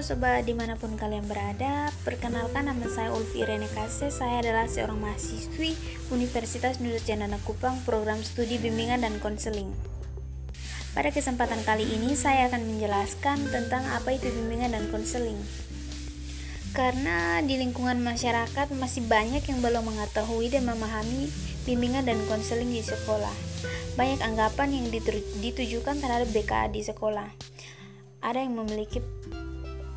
sobat di mana pun kalian berada Perkenalkan nama saya Ulfi Irene Kase. Saya adalah seorang mahasiswi Universitas Nusa Cendana Kupang Program Studi Bimbingan dan Konseling. Pada kesempatan kali ini saya akan menjelaskan tentang apa itu bimbingan dan konseling. Karena di lingkungan masyarakat masih banyak yang belum mengetahui dan memahami bimbingan dan konseling di sekolah. Banyak anggapan yang ditujukan terhadap BKA di sekolah. Ada yang memiliki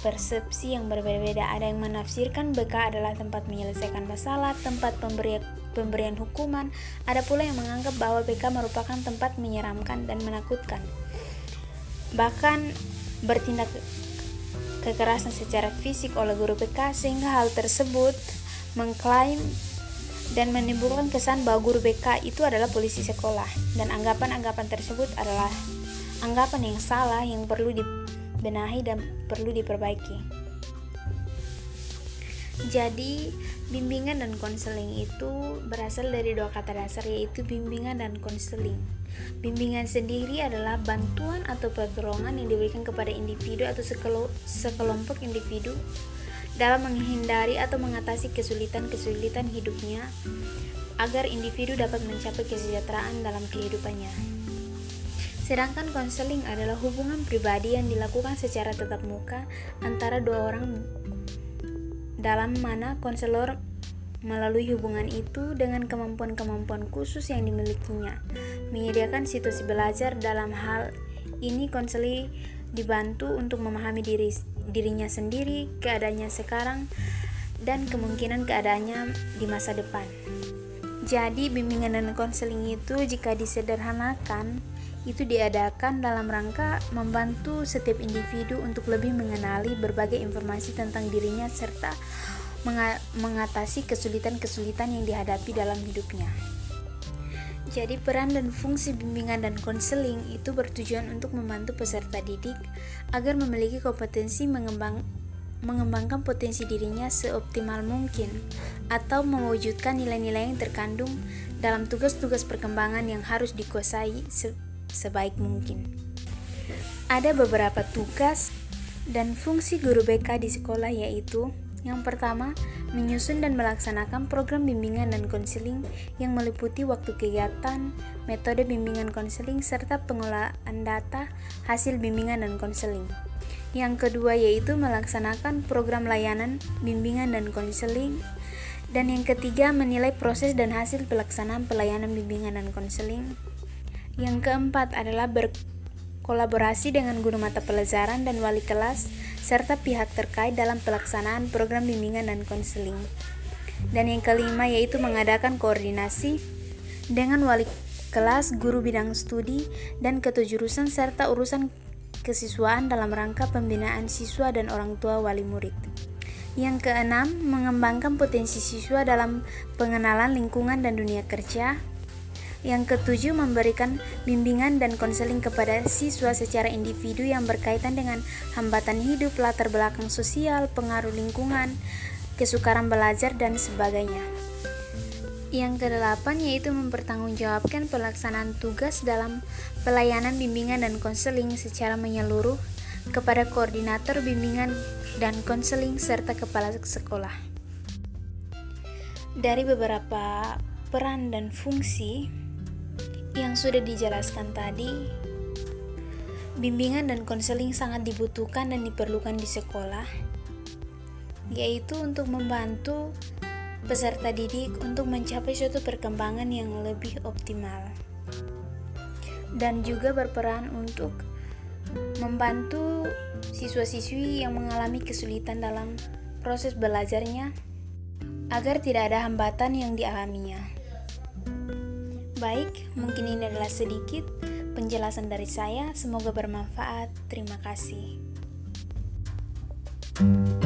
persepsi yang berbeda-beda. Ada yang menafsirkan BK adalah tempat menyelesaikan masalah, tempat pemberian pemberian hukuman. Ada pula yang menganggap bahwa BK merupakan tempat menyeramkan dan menakutkan. Bahkan bertindak kekerasan secara fisik oleh guru BK sehingga hal tersebut mengklaim dan menimbulkan kesan bahwa guru BK itu adalah polisi sekolah dan anggapan-anggapan tersebut adalah anggapan yang salah yang perlu di benahi dan perlu diperbaiki. Jadi, bimbingan dan konseling itu berasal dari dua kata dasar yaitu bimbingan dan konseling. Bimbingan sendiri adalah bantuan atau pertolongan yang diberikan kepada individu atau sekelompok individu dalam menghindari atau mengatasi kesulitan-kesulitan hidupnya agar individu dapat mencapai kesejahteraan dalam kehidupannya. Sedangkan konseling adalah hubungan pribadi yang dilakukan secara tetap muka antara dua orang dalam mana konselor melalui hubungan itu dengan kemampuan-kemampuan khusus yang dimilikinya. Menyediakan situasi belajar dalam hal ini konseling dibantu untuk memahami diri dirinya sendiri, keadaannya sekarang, dan kemungkinan keadaannya di masa depan. Jadi, bimbingan dan konseling itu jika disederhanakan itu diadakan dalam rangka membantu setiap individu untuk lebih mengenali berbagai informasi tentang dirinya serta mengatasi kesulitan-kesulitan yang dihadapi dalam hidupnya. Jadi peran dan fungsi bimbingan dan konseling itu bertujuan untuk membantu peserta didik agar memiliki kompetensi mengembang, mengembangkan potensi dirinya seoptimal mungkin atau mewujudkan nilai-nilai yang terkandung dalam tugas-tugas perkembangan yang harus dikuasai sebaik mungkin. Ada beberapa tugas dan fungsi guru BK di sekolah yaitu yang pertama, menyusun dan melaksanakan program bimbingan dan konseling yang meliputi waktu kegiatan, metode bimbingan konseling, serta pengolahan data hasil bimbingan dan konseling. Yang kedua yaitu melaksanakan program layanan, bimbingan dan konseling. Dan yang ketiga menilai proses dan hasil pelaksanaan pelayanan bimbingan dan konseling. Yang keempat adalah berkolaborasi dengan guru mata pelajaran dan wali kelas serta pihak terkait dalam pelaksanaan program bimbingan dan konseling. Dan yang kelima yaitu mengadakan koordinasi dengan wali kelas, guru bidang studi, dan ketujurusan serta urusan kesiswaan dalam rangka pembinaan siswa dan orang tua wali murid. Yang keenam, mengembangkan potensi siswa dalam pengenalan lingkungan dan dunia kerja, yang ketujuh, memberikan bimbingan dan konseling kepada siswa secara individu yang berkaitan dengan hambatan hidup, latar belakang sosial, pengaruh lingkungan, kesukaran belajar, dan sebagainya. Yang kedelapan yaitu mempertanggungjawabkan pelaksanaan tugas dalam pelayanan bimbingan dan konseling secara menyeluruh kepada koordinator bimbingan dan konseling serta kepala sekolah. Dari beberapa peran dan fungsi yang sudah dijelaskan tadi, bimbingan dan konseling sangat dibutuhkan dan diperlukan di sekolah, yaitu untuk membantu peserta didik untuk mencapai suatu perkembangan yang lebih optimal, dan juga berperan untuk membantu siswa-siswi yang mengalami kesulitan dalam proses belajarnya agar tidak ada hambatan yang dialaminya. Baik, mungkin ini adalah sedikit penjelasan dari saya. Semoga bermanfaat. Terima kasih. thank you